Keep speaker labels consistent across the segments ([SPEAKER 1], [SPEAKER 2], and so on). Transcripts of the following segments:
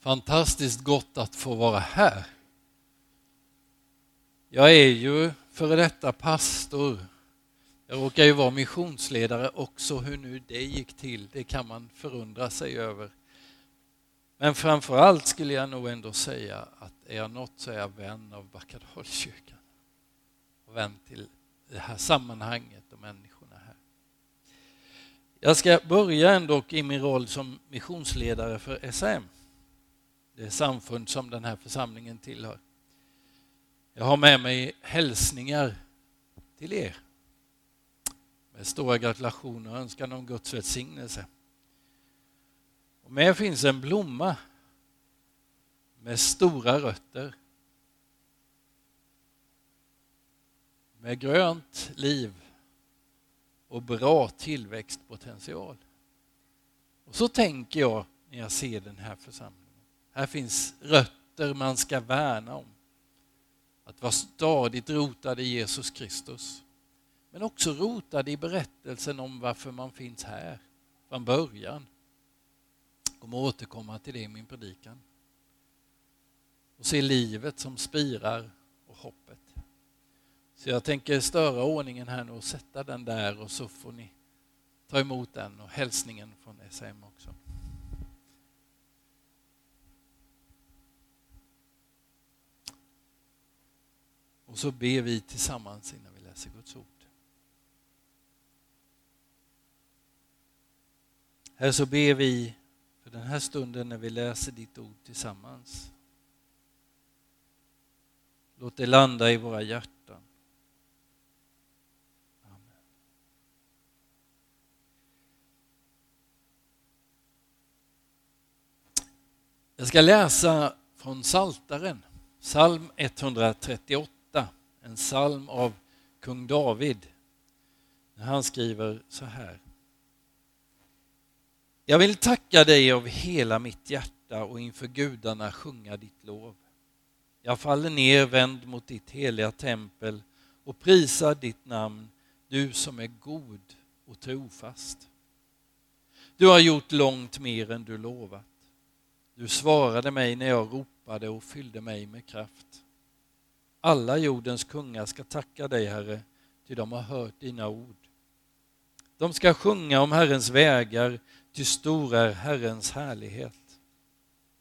[SPEAKER 1] Fantastiskt gott att få vara här. Jag är ju före detta pastor. Jag råkar ju vara missionsledare också. Hur nu det gick till, det kan man förundra sig över. Men framför allt skulle jag nog ändå säga att är jag något så är jag vän av Backadalskyrkan. Och vän till det här sammanhanget och människorna här. Jag ska börja ändå i min roll som missionsledare för SM det samfund som den här församlingen tillhör. Jag har med mig hälsningar till er med stora gratulationer och önskan om Guds välsignelse. Och med finns en blomma med stora rötter med grönt liv och bra tillväxtpotential. Och så tänker jag när jag ser den här församlingen. Här finns rötter man ska värna om. Att vara stadigt rotad i Jesus Kristus. Men också rotad i berättelsen om varför man finns här från början. Jag kommer återkomma till det i min predikan. Och se livet som spirar och hoppet. Så jag tänker störa ordningen här nu och sätta den där och så får ni ta emot den och hälsningen från SM också. Och så ber vi tillsammans innan vi läser Guds ord. Här så ber vi för den här stunden när vi läser ditt ord tillsammans. Låt det landa i våra hjärtan. Amen. Jag ska läsa från Saltaren, psalm 138 en psalm av kung David. Han skriver så här. Jag vill tacka dig av hela mitt hjärta och inför gudarna sjunga ditt lov. Jag faller ner vänd mot ditt heliga tempel och prisar ditt namn, du som är god och trofast. Du har gjort långt mer än du lovat. Du svarade mig när jag ropade och fyllde mig med kraft. Alla jordens kungar ska tacka dig, Herre, ty de har hört dina ord. De ska sjunga om Herrens vägar, ty stor är Herrens härlighet.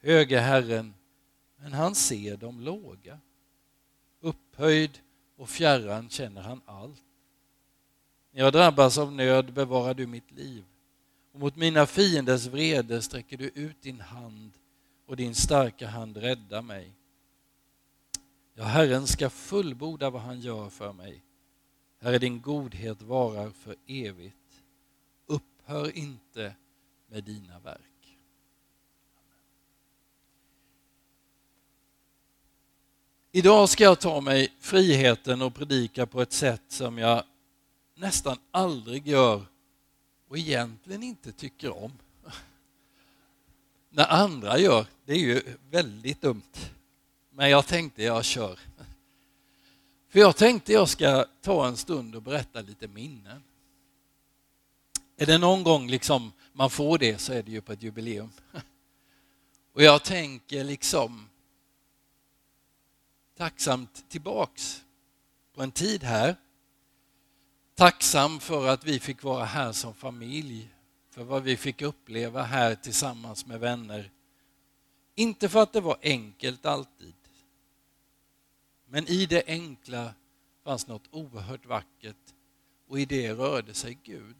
[SPEAKER 1] Hög är Herren, men han ser de låga. Upphöjd och fjärran känner han allt. När jag drabbas av nöd bevarar du mitt liv och mot mina fienders vrede sträcker du ut din hand och din starka hand räddar mig. Ja, Herren ska fullborda vad han gör för mig. Herre, din godhet varar för evigt. Upphör inte med dina verk. Idag ska jag ta mig friheten och predika på ett sätt som jag nästan aldrig gör och egentligen inte tycker om. När andra gör, det är ju väldigt dumt. Men jag tänkte jag kör. För jag tänkte jag ska ta en stund och berätta lite minnen. Är det någon gång liksom man får det så är det ju på ett jubileum. Och jag tänker liksom tacksamt tillbaks på en tid här. Tacksam för att vi fick vara här som familj, för vad vi fick uppleva här tillsammans med vänner. Inte för att det var enkelt alltid, men i det enkla fanns något oerhört vackert och i det rörde sig Gud.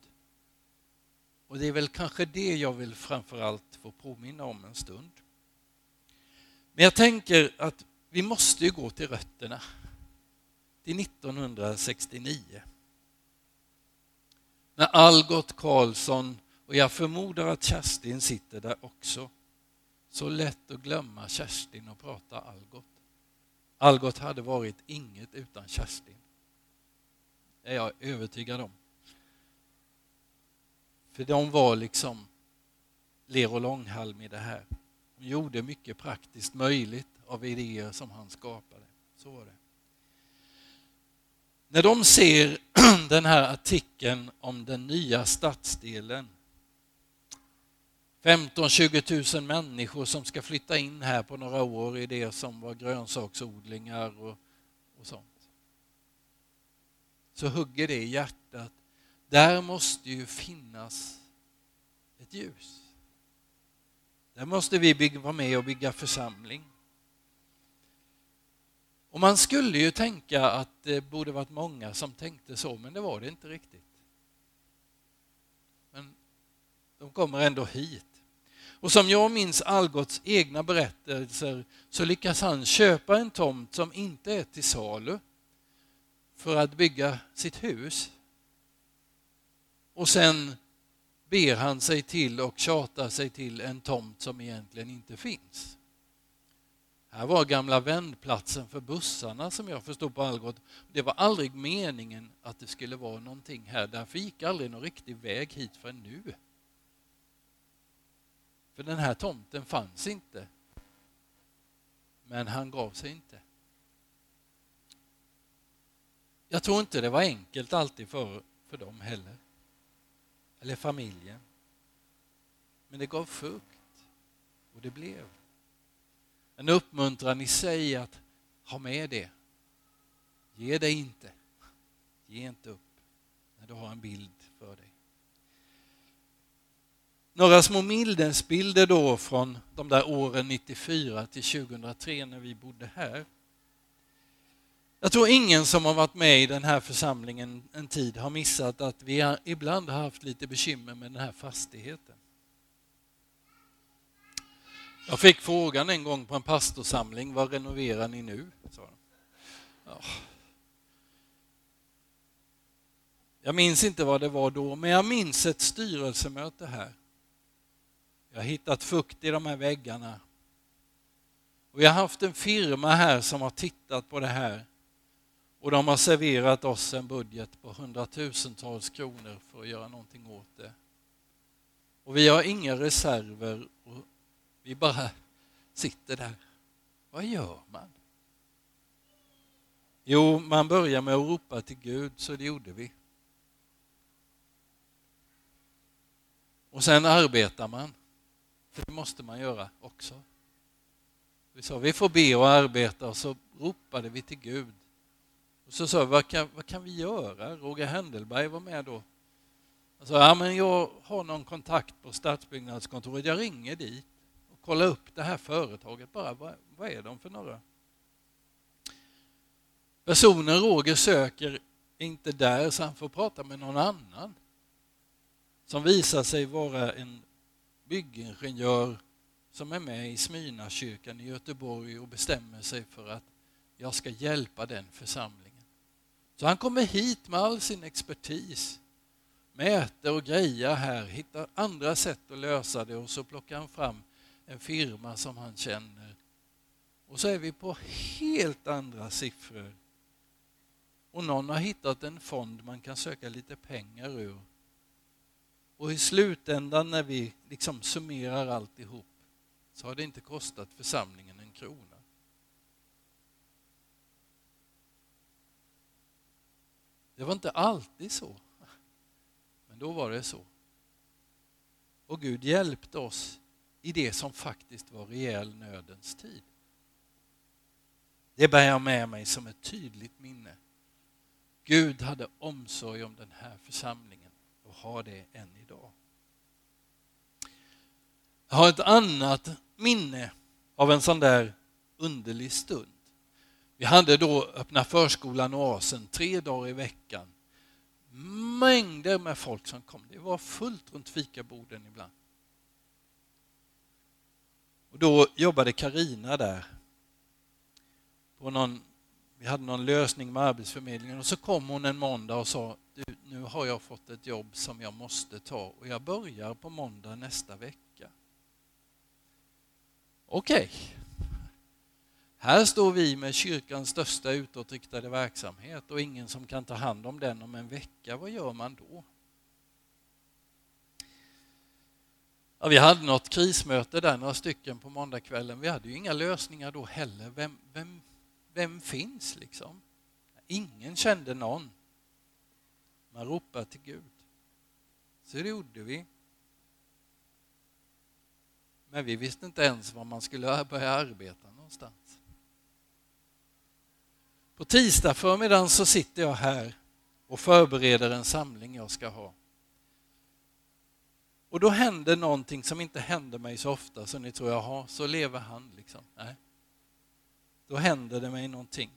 [SPEAKER 1] Och det är väl kanske det jag vill framförallt få påminna om en stund. Men jag tänker att vi måste ju gå till rötterna. Till 1969. När Algot Karlsson, och jag förmodar att Kerstin sitter där också, så lätt att glömma Kerstin och prata Algot. Algot hade varit inget utan Kerstin. Det är jag övertygad om. För de var liksom ler och långhalm i det här. De gjorde mycket praktiskt möjligt av idéer som han skapade. Så var det. När de ser den här artikeln om den nya stadsdelen 15-20 000 människor som ska flytta in här på några år i det som var grönsaksodlingar och, och sånt. Så hugger det i hjärtat. Där måste ju finnas ett ljus. Där måste vi bygga, vara med och bygga församling. Och man skulle ju tänka att det borde varit många som tänkte så, men det var det inte riktigt. Men de kommer ändå hit. Och som jag minns Algots egna berättelser så lyckas han köpa en tomt som inte är till salu för att bygga sitt hus. Och sen ber han sig till och tjatar sig till en tomt som egentligen inte finns. Här var gamla vändplatsen för bussarna som jag förstod på Algot. Det var aldrig meningen att det skulle vara någonting här. Därför gick aldrig någon riktig väg hit förrän nu. För den här tomten fanns inte. Men han gav sig inte. Jag tror inte det var enkelt alltid för, för dem heller. Eller familjen. Men det gav frukt. Och det blev. En uppmuntran i sig att ha med det. Ge dig inte. Ge inte upp när du har en bild för dig. Några små minnesbilder då från de där åren 94 till 2003 när vi bodde här. Jag tror ingen som har varit med i den här församlingen en tid har missat att vi ibland har haft lite bekymmer med den här fastigheten. Jag fick frågan en gång på en pastorsamling, vad renoverar ni nu? Ja. Jag minns inte vad det var då, men jag minns ett styrelsemöte här. Jag har hittat fukt i de här väggarna. Och vi har haft en firma här som har tittat på det här och de har serverat oss en budget på hundratusentals kronor för att göra någonting åt det. Och vi har inga reserver och vi bara sitter där. Vad gör man? Jo, man börjar med att ropa till Gud, så det gjorde vi. Och sen arbetar man, för det måste man göra också. Vi sa vi får be och arbeta och så ropade vi till Gud. Och så sa vi, vad kan, vad kan vi göra? Roger Händelberg var med då. Han sa, ja men jag har någon kontakt på stadsbyggnadskontoret, jag ringer dit och kollar upp det här företaget bara, vad, vad är de för några? Personen Roger söker är inte där så han får prata med någon annan som visar sig vara en byggingenjör som är med i Smyrnakyrkan i Göteborg och bestämmer sig för att jag ska hjälpa den församlingen. Så han kommer hit med all sin expertis, mäter och grejer här, hittar andra sätt att lösa det och så plockar han fram en firma som han känner. Och så är vi på helt andra siffror. Och någon har hittat en fond man kan söka lite pengar ur. Och i slutändan när vi liksom summerar alltihop så har det inte kostat församlingen en krona. Det var inte alltid så. Men då var det så. Och Gud hjälpte oss i det som faktiskt var rejäl nödens tid. Det bär jag med mig som ett tydligt minne. Gud hade omsorg om den här församlingen har det än idag. Jag har ett annat minne av en sån där underlig stund. Vi hade då öppna förskolan Oasen tre dagar i veckan. Mängder med folk som kom. Det var fullt runt fikaborden ibland. Och då jobbade Karina där. På någon, vi hade någon lösning med Arbetsförmedlingen och så kom hon en måndag och sa du, nu har jag fått ett jobb som jag måste ta och jag börjar på måndag nästa vecka. Okej, okay. Här står vi med kyrkans största utåtriktade verksamhet och ingen som kan ta hand om den om en vecka. Vad gör man då? Ja, vi hade något krismöte där, några stycken på måndagskvällen. Vi hade ju inga lösningar då heller. Vem, vem, vem finns liksom? Ingen kände någon. Man ropade till Gud. Så det gjorde vi. Men vi visste inte ens var man skulle börja arbeta någonstans. På tisdag förmiddagen så sitter jag här och förbereder en samling jag ska ha. Och då händer någonting som inte händer mig så ofta så ni tror, jaha, så lever han liksom. Nej. Då händer det mig någonting.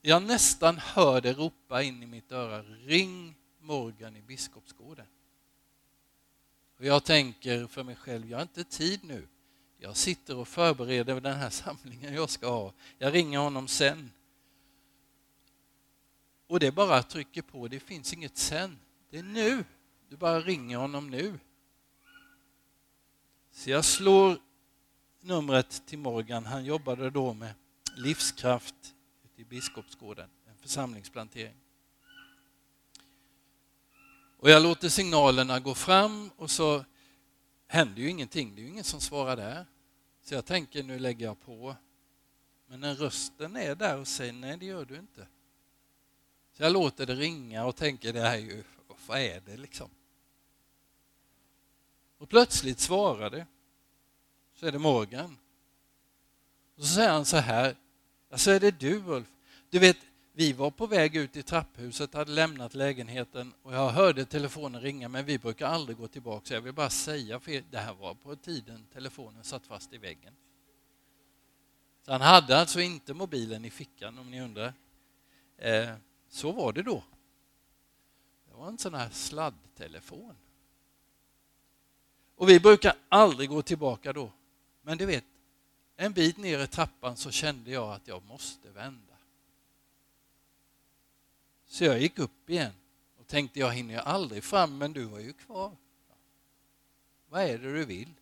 [SPEAKER 1] Jag nästan hör det ropa in i mitt öra, ring Morgan i Biskopsgården. Och jag tänker för mig själv, jag har inte tid nu. Jag sitter och förbereder den här samlingen jag ska ha. Jag ringer honom sen. Och det bara trycker på, det finns inget sen. Det är nu. Du bara ringer honom nu. Så jag slår numret till Morgan. Han jobbade då med livskraft i Biskopsgården, en församlingsplantering. Och jag låter signalerna gå fram och så händer ju ingenting. Det är ju ingen som svarar där. Så jag tänker nu lägger jag på. Men när rösten är där och säger nej, det gör du inte. Så jag låter det ringa och tänker det här är ju, vad är det liksom? Och plötsligt svarar det. Så är det Morgan. Och så säger han så här, alltså är det du Ulf? Du vet, vi var på väg ut i trapphuset, hade lämnat lägenheten och jag hörde telefonen ringa men vi brukar aldrig gå tillbaka. Så jag vill bara säga, för er, det här var på tiden telefonen satt fast i väggen. Så han hade alltså inte mobilen i fickan om ni undrar. Eh, så var det då. Det var en sån här sladdtelefon. Och vi brukar aldrig gå tillbaka då. Men du vet, en bit ner i trappan så kände jag att jag måste vända. Så jag gick upp igen och tänkte jag hinner aldrig fram men du var ju kvar. Vad är det du vill?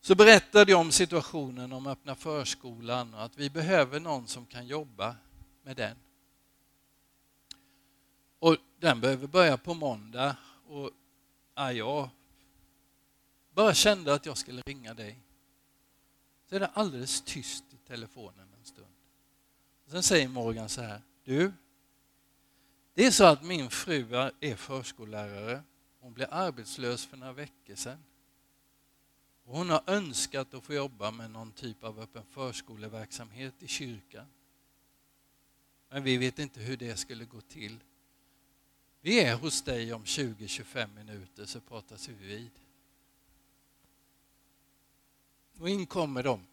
[SPEAKER 1] Så berättade jag om situationen om öppna förskolan och att vi behöver någon som kan jobba med den. Och den behöver börja på måndag och ja, jag bara kände att jag skulle ringa dig. Så är det alldeles tyst i telefonen en stund. Sen säger Morgan så här, du, det är så att min fru är förskollärare. Hon blev arbetslös för några veckor sedan. Och hon har önskat att få jobba med någon typ av öppen förskoleverksamhet i kyrkan. Men vi vet inte hur det skulle gå till. Vi är hos dig om 20-25 minuter så pratas vi vid. Och in kommer de.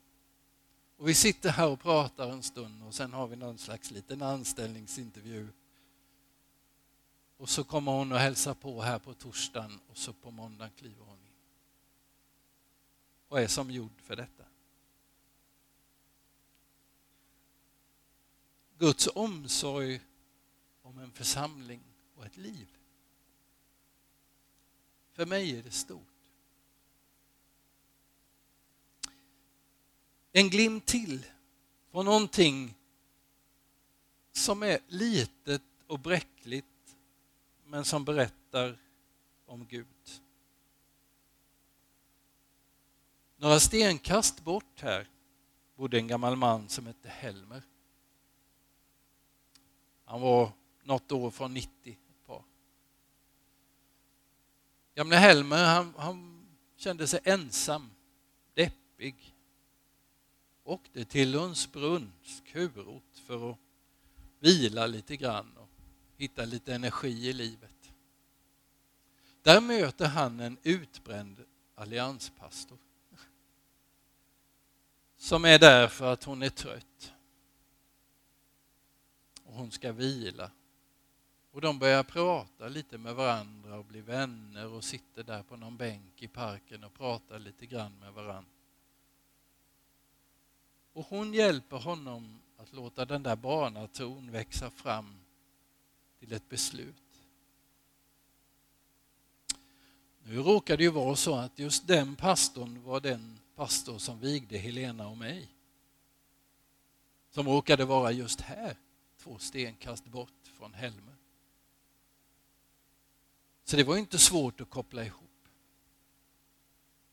[SPEAKER 1] Och vi sitter här och pratar en stund och sen har vi någon slags liten anställningsintervju. Och så kommer hon och hälsar på här på torsdagen och så på måndagen kliver hon in. Och är som gjord för detta. Guds omsorg om en församling och ett liv. För mig är det stort. En glimt till från någonting som är litet och bräckligt men som berättar om Gud. Några stenkast bort här bodde en gammal man som hette Helmer. Han var något år från 90. Ett par. Gamle Helmer han, han kände sig ensam, deppig åkte till Lundsbrunns kurort för att vila lite grann och hitta lite energi i livet. Där möter han en utbränd allianspastor som är där för att hon är trött. Och hon ska vila. Och de börjar prata lite med varandra och bli vänner och sitter där på någon bänk i parken och pratar lite grann med varandra. Och hon hjälper honom att låta den där barnatron växa fram till ett beslut. Nu råkar det ju vara så att just den pastorn var den pastor som vigde Helena och mig. Som råkade vara just här, två stenkast bort från Helmer. Så det var inte svårt att koppla ihop.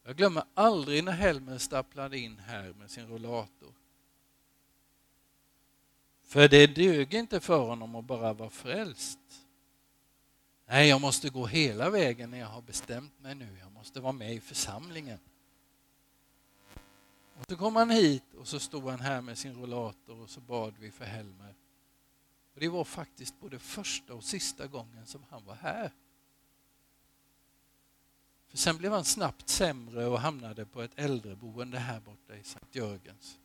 [SPEAKER 1] Jag glömmer aldrig när Helmer stapplade in här med sin rollator. För det dög inte för honom att bara vara frälst. Nej, jag måste gå hela vägen när jag har bestämt mig nu. Jag måste vara med i församlingen. Och så kom han hit och så stod han här med sin rollator och så bad vi för Helmer. Och det var faktiskt både första och sista gången som han var här. För sen blev han snabbt sämre och hamnade på ett äldreboende här borta i Sankt Jörgens.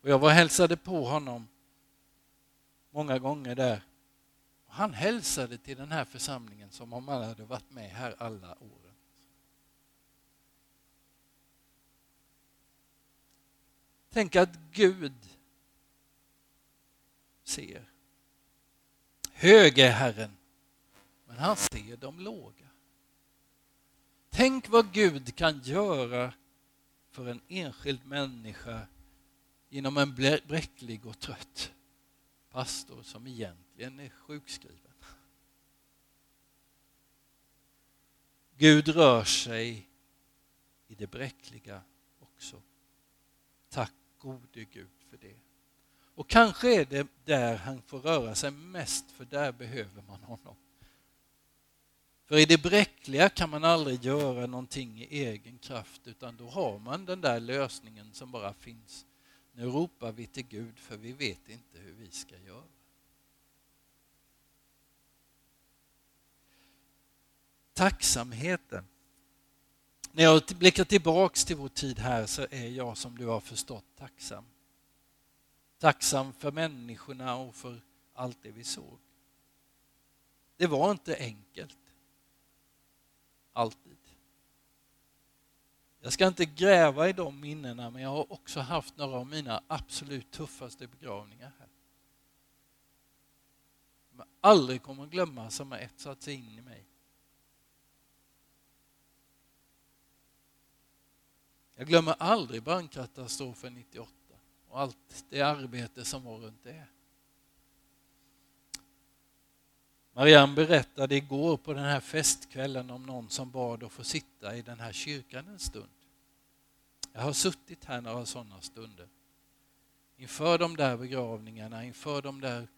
[SPEAKER 1] Och jag var och hälsade på honom många gånger där. Och han hälsade till den här församlingen som om han hade varit med här alla åren. Tänk att Gud ser. Hög är Herren, han ser de låga. Tänk vad Gud kan göra för en enskild människa genom en bräcklig och trött pastor som egentligen är sjukskriven. Gud rör sig i det bräckliga också. Tack gode Gud för det. Och kanske är det där han får röra sig mest, för där behöver man honom. För i det bräckliga kan man aldrig göra någonting i egen kraft, utan då har man den där lösningen som bara finns. Nu ropar vi till Gud, för vi vet inte hur vi ska göra. Tacksamheten. När jag blickar tillbaks till vår tid här så är jag som du har förstått tacksam. Tacksam för människorna och för allt det vi såg. Det var inte enkelt. Alltid. Jag ska inte gräva i de minnena men jag har också haft några av mina absolut tuffaste begravningar här. Som jag aldrig kommer att glömma som har etsat sig in i mig. Jag glömmer aldrig brandkatastrofen 98 och allt det arbete som var runt det. Marianne berättade igår på den här festkvällen om någon som bad att få sitta i den här kyrkan en stund. Jag har suttit här några sådana stunder. Inför de där begravningarna, inför de där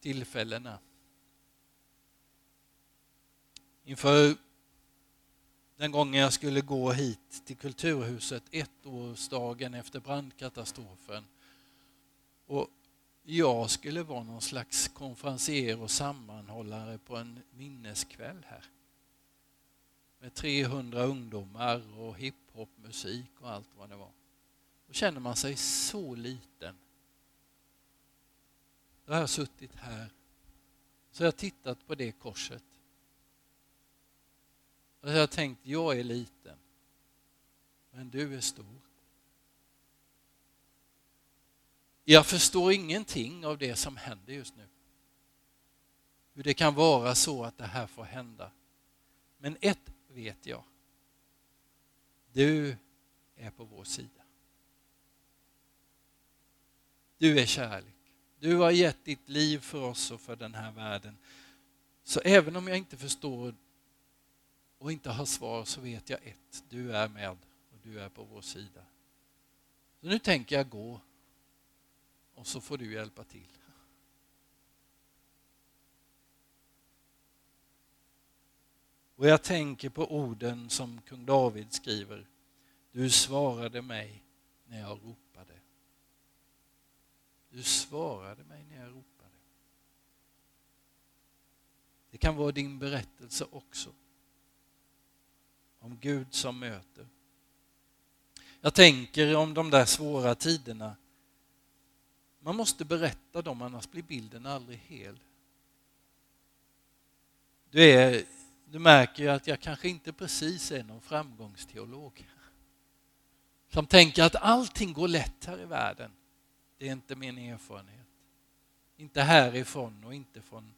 [SPEAKER 1] tillfällena. Inför den gången jag skulle gå hit till Kulturhuset ettårsdagen efter brandkatastrofen. Och jag skulle vara någon slags konferencier och sammanhållare på en minneskväll här. Med 300 ungdomar och hiphopmusik och allt vad det var. Då känner man sig så liten. Då har jag suttit här. Så jag har tittat på det korset. Och jag har tänkt, jag är liten. Men du är stor. Jag förstår ingenting av det som händer just nu. Hur det kan vara så att det här får hända. Men ett vet jag. Du är på vår sida. Du är kärlek. Du har gett ditt liv för oss och för den här världen. Så även om jag inte förstår och inte har svar så vet jag ett, du är med och du är på vår sida. Så nu tänker jag gå och så får du hjälpa till. Och jag tänker på orden som kung David skriver. Du svarade mig när jag ropade. Du svarade mig när jag ropade. Det kan vara din berättelse också. Om Gud som möter. Jag tänker om de där svåra tiderna man måste berätta dem, annars blir bilden aldrig hel. Du, är, du märker ju att jag kanske inte precis är någon framgångsteolog. Som tänker att allting går lätt här i världen. Det är inte min erfarenhet. Inte härifrån och inte från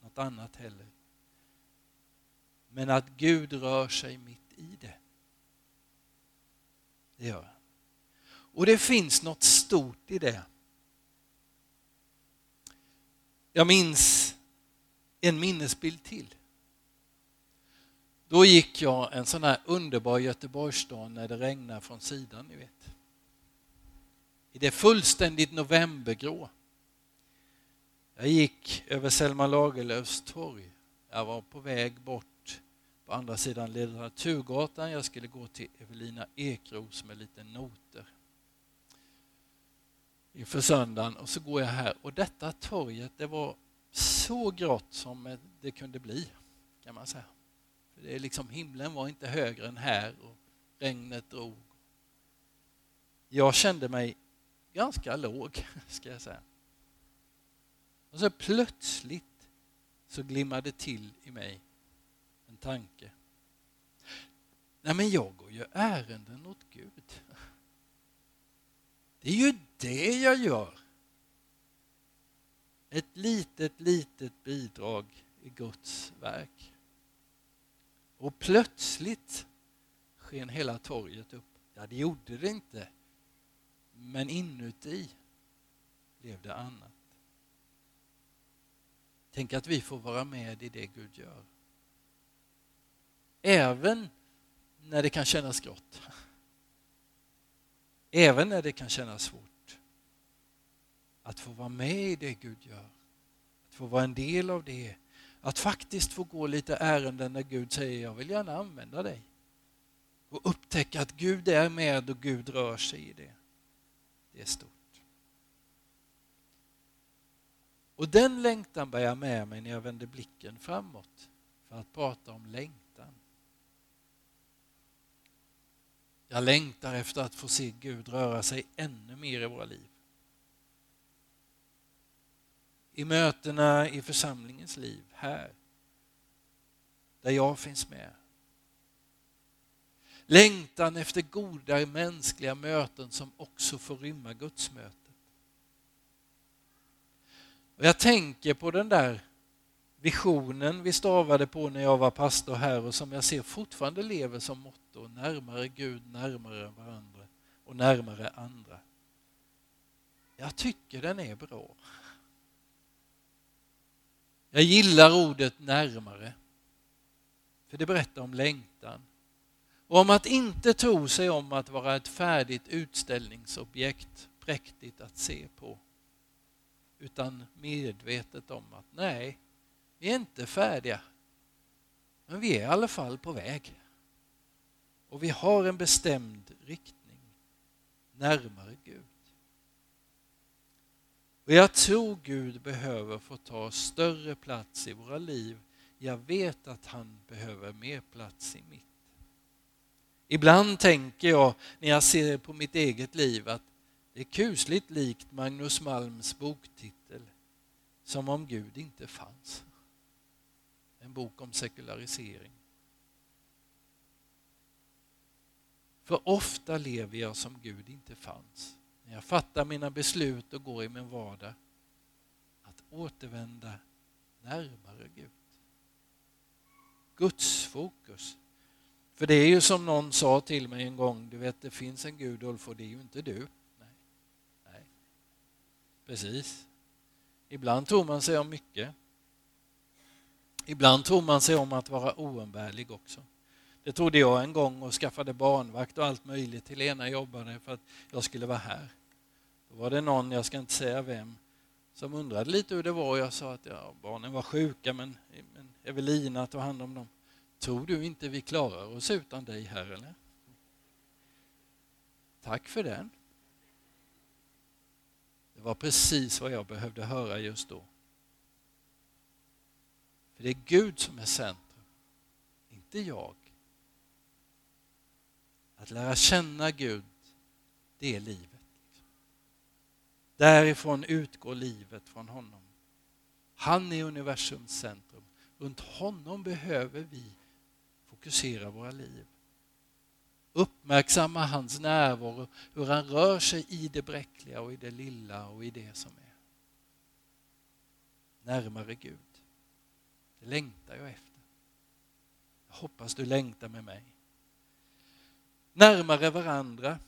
[SPEAKER 1] något annat heller. Men att Gud rör sig mitt i det. Det gör han. Och det finns något stort i det. Jag minns en minnesbild till. Då gick jag en sån här underbar Göteborgsdag när det regnar från sidan, ni vet. I det fullständigt novembergrå. Jag gick över Selma Lagerlöfs torg. Jag var på väg bort på andra sidan Litteraturgatan. Jag skulle gå till Evelina Ekros med lite noter inför söndagen och så går jag här och detta torget det var så grått som det kunde bli kan man säga. För det är liksom, himlen var inte högre än här och regnet drog. Jag kände mig ganska låg, ska jag säga. Och så plötsligt så glimmade till i mig en tanke. Nej men jag går ju ärenden åt Gud. Det är ju det jag gör. Ett litet, litet bidrag i Guds verk. Och plötsligt sken hela torget upp. Ja, det gjorde det inte. Men inuti blev det annat. Tänk att vi får vara med i det Gud gör. Även när det kan kännas grått. Även när det kan kännas svårt. Att få vara med i det Gud gör. Att få vara en del av det. Att faktiskt få gå lite ärenden när Gud säger jag vill gärna använda dig. Och upptäcka att Gud är med och Gud rör sig i det. Det är stort. Och den längtan bär jag med mig när jag vänder blicken framåt för att prata om längtan. Jag längtar efter att få se Gud röra sig ännu mer i våra liv. I mötena i församlingens liv här, där jag finns med. Längtan efter goda mänskliga möten som också får rymma Guds möten. Och jag tänker på den där visionen vi stavade på när jag var pastor här och som jag ser fortfarande lever som motto. Närmare Gud, närmare varandra och närmare andra. Jag tycker den är bra. Jag gillar ordet närmare. För det berättar om längtan. Och om att inte tro sig om att vara ett färdigt utställningsobjekt, präktigt att se på utan medvetet om att nej, vi är inte färdiga. Men vi är i alla fall på väg. Och vi har en bestämd riktning närmare Gud. Och jag tror Gud behöver få ta större plats i våra liv. Jag vet att han behöver mer plats i mitt. Ibland tänker jag när jag ser på mitt eget liv att det är kusligt likt Magnus Malms boktitel Som om Gud inte fanns. Bok om sekularisering. För ofta lever jag som Gud inte fanns. När jag fattar mina beslut och går i min vardag. Att återvända närmare Gud. Guds fokus. För det är ju som någon sa till mig en gång, du vet det finns en Gud Ulf och det är ju inte du. Precis. Ibland tror man sig om mycket. Ibland tror man sig om att vara oumbärlig också. Det trodde jag en gång och skaffade barnvakt och allt möjligt till Lena jobbade för att jag skulle vara här. Då var det någon, jag ska inte säga vem, som undrade lite hur det var. Jag sa att ja, barnen var sjuka men, men Evelina tog hand om dem. Tror du inte vi klarar oss utan dig här eller? Tack för den. Det var precis vad jag behövde höra just då. För det är Gud som är centrum, inte jag. Att lära känna Gud, det är livet. Därifrån utgår livet från honom. Han är universums centrum. Runt honom behöver vi fokusera våra liv uppmärksamma hans närvaro, hur han rör sig i det bräckliga och i det lilla och i det som är. Närmare Gud. Det längtar jag efter. Jag hoppas du längtar med mig. Närmare varandra.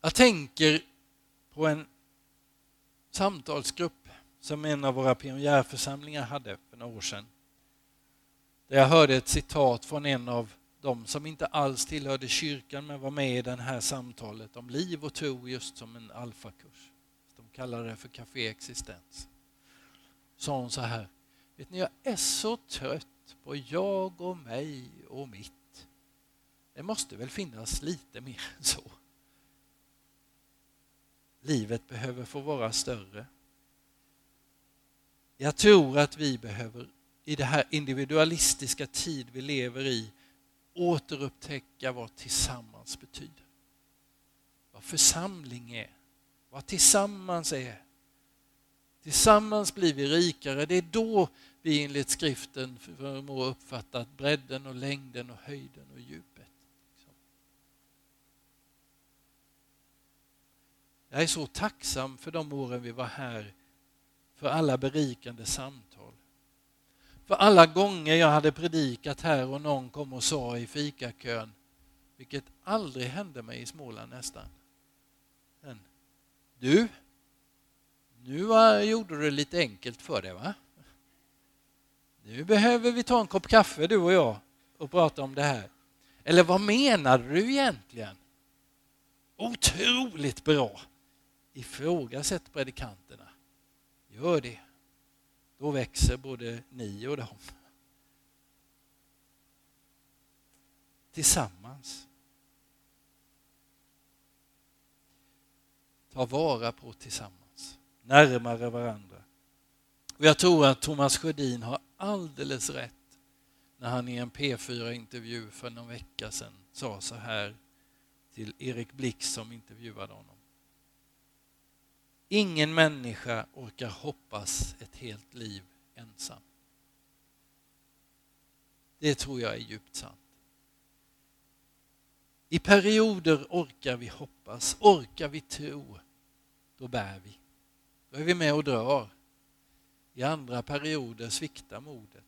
[SPEAKER 1] Jag tänker på en samtalsgrupp som en av våra pionjärförsamlingar hade för några år sedan. Där jag hörde ett citat från en av de som inte alls tillhörde kyrkan men var med i det här samtalet om liv och tro just som en alfakurs. De kallade det för Café Existens. Sa hon så här, vet ni jag är så trött på jag och mig och mitt. Det måste väl finnas lite mer än så. Livet behöver få vara större. Jag tror att vi behöver i det här individualistiska tid vi lever i återupptäcka vad tillsammans betyder. Vad församling är, vad tillsammans är. Tillsammans blir vi rikare. Det är då vi enligt skriften förmår uppfatta bredden och längden och höjden och djupet. Jag är så tacksam för de åren vi var här, för alla berikande samtal. För alla gånger jag hade predikat här och någon kom och sa i fikakön, vilket aldrig hände mig i Småland nästan. Men, du, nu gjorde du det lite enkelt för dig va? Nu behöver vi ta en kopp kaffe du och jag och prata om det här. Eller vad menar du egentligen? Otroligt bra! Ifrågasätt predikanterna. Gör det. Då växer både ni och dem. Tillsammans. Ta vara på tillsammans, närmare varandra. Och jag tror att Thomas Sjödin har alldeles rätt när han i en P4-intervju för någon vecka sedan sa så här till Erik Blix som intervjuade honom. Ingen människa orkar hoppas ett helt liv ensam. Det tror jag är djupt sant. I perioder orkar vi hoppas, orkar vi tro, då bär vi. Då är vi med och drar. I andra perioder sviktar modet.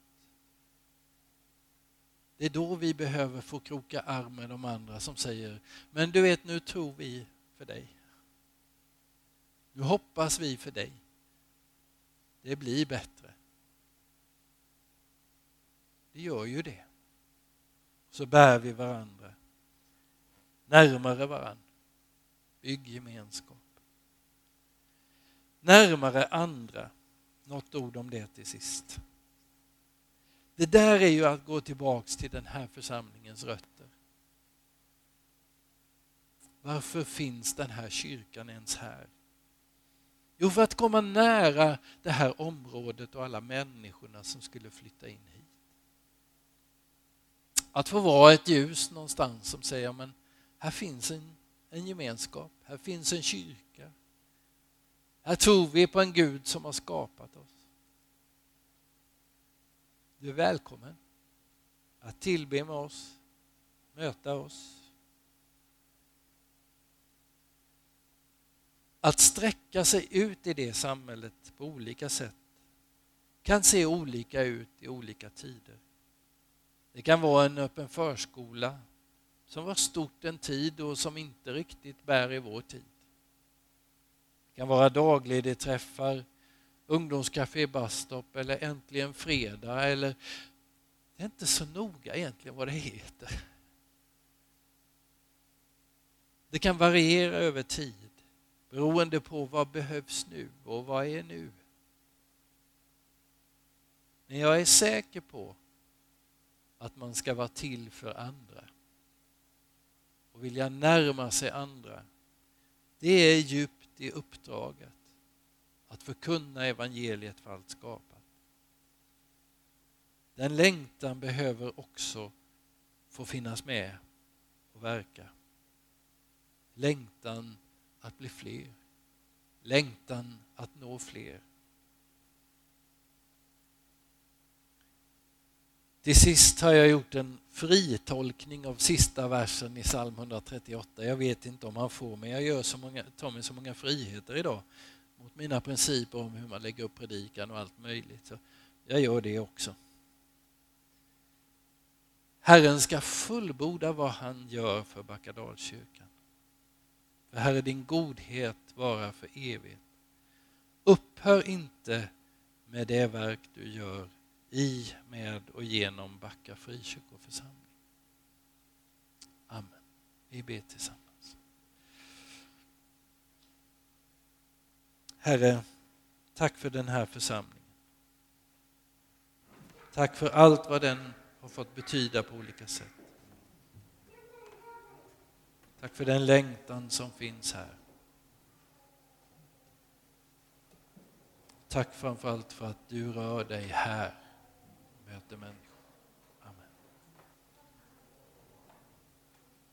[SPEAKER 1] Det är då vi behöver få kroka arm med de andra som säger, men du vet nu tror vi för dig. Nu hoppas vi för dig. Det blir bättre. Det gör ju det. Så bär vi varandra närmare varandra. Bygg gemenskap. Närmare andra. Något ord om det till sist. Det där är ju att gå tillbaks till den här församlingens rötter. Varför finns den här kyrkan ens här? Jo, för att komma nära det här området och alla människorna som skulle flytta in hit. Att få vara ett ljus någonstans som säger men här finns en, en gemenskap, här finns en kyrka. Här tror vi på en Gud som har skapat oss. Du är välkommen att tillbe med oss, möta oss, Att sträcka sig ut i det samhället på olika sätt kan se olika ut i olika tider. Det kan vara en öppen förskola som var stort en tid och som inte riktigt bär i vår tid. Det kan vara dagledigträffar, ungdomscafé Bastop eller Äntligen Fredag eller det är inte så noga egentligen vad det heter. Det kan variera över tid beroende på vad behövs nu och vad är nu. Men jag är säker på att man ska vara till för andra. Och vilja närma sig andra, det är djupt i uppdraget att förkunna evangeliet för allt skapat. Den längtan behöver också få finnas med och verka. Längtan att bli fler. Längtan att nå fler. Till sist har jag gjort en fritolkning av sista versen i psalm 138. Jag vet inte om han får, men jag gör så många, tar mig så många friheter idag mot mina principer om hur man lägger upp predikan och allt möjligt. Så jag gör det också. Herren ska fullborda vad han gör för Backadalskyrkan. För Herre, din godhet vara för evigt. Upphör inte med det verk du gör i, med och genom Backa frikyrkoförsamling. Amen. Vi ber tillsammans. Herre, tack för den här församlingen. Tack för allt vad den har fått betyda på olika sätt. Tack för den längtan som finns här. Tack framförallt för att du rör dig här möter människor.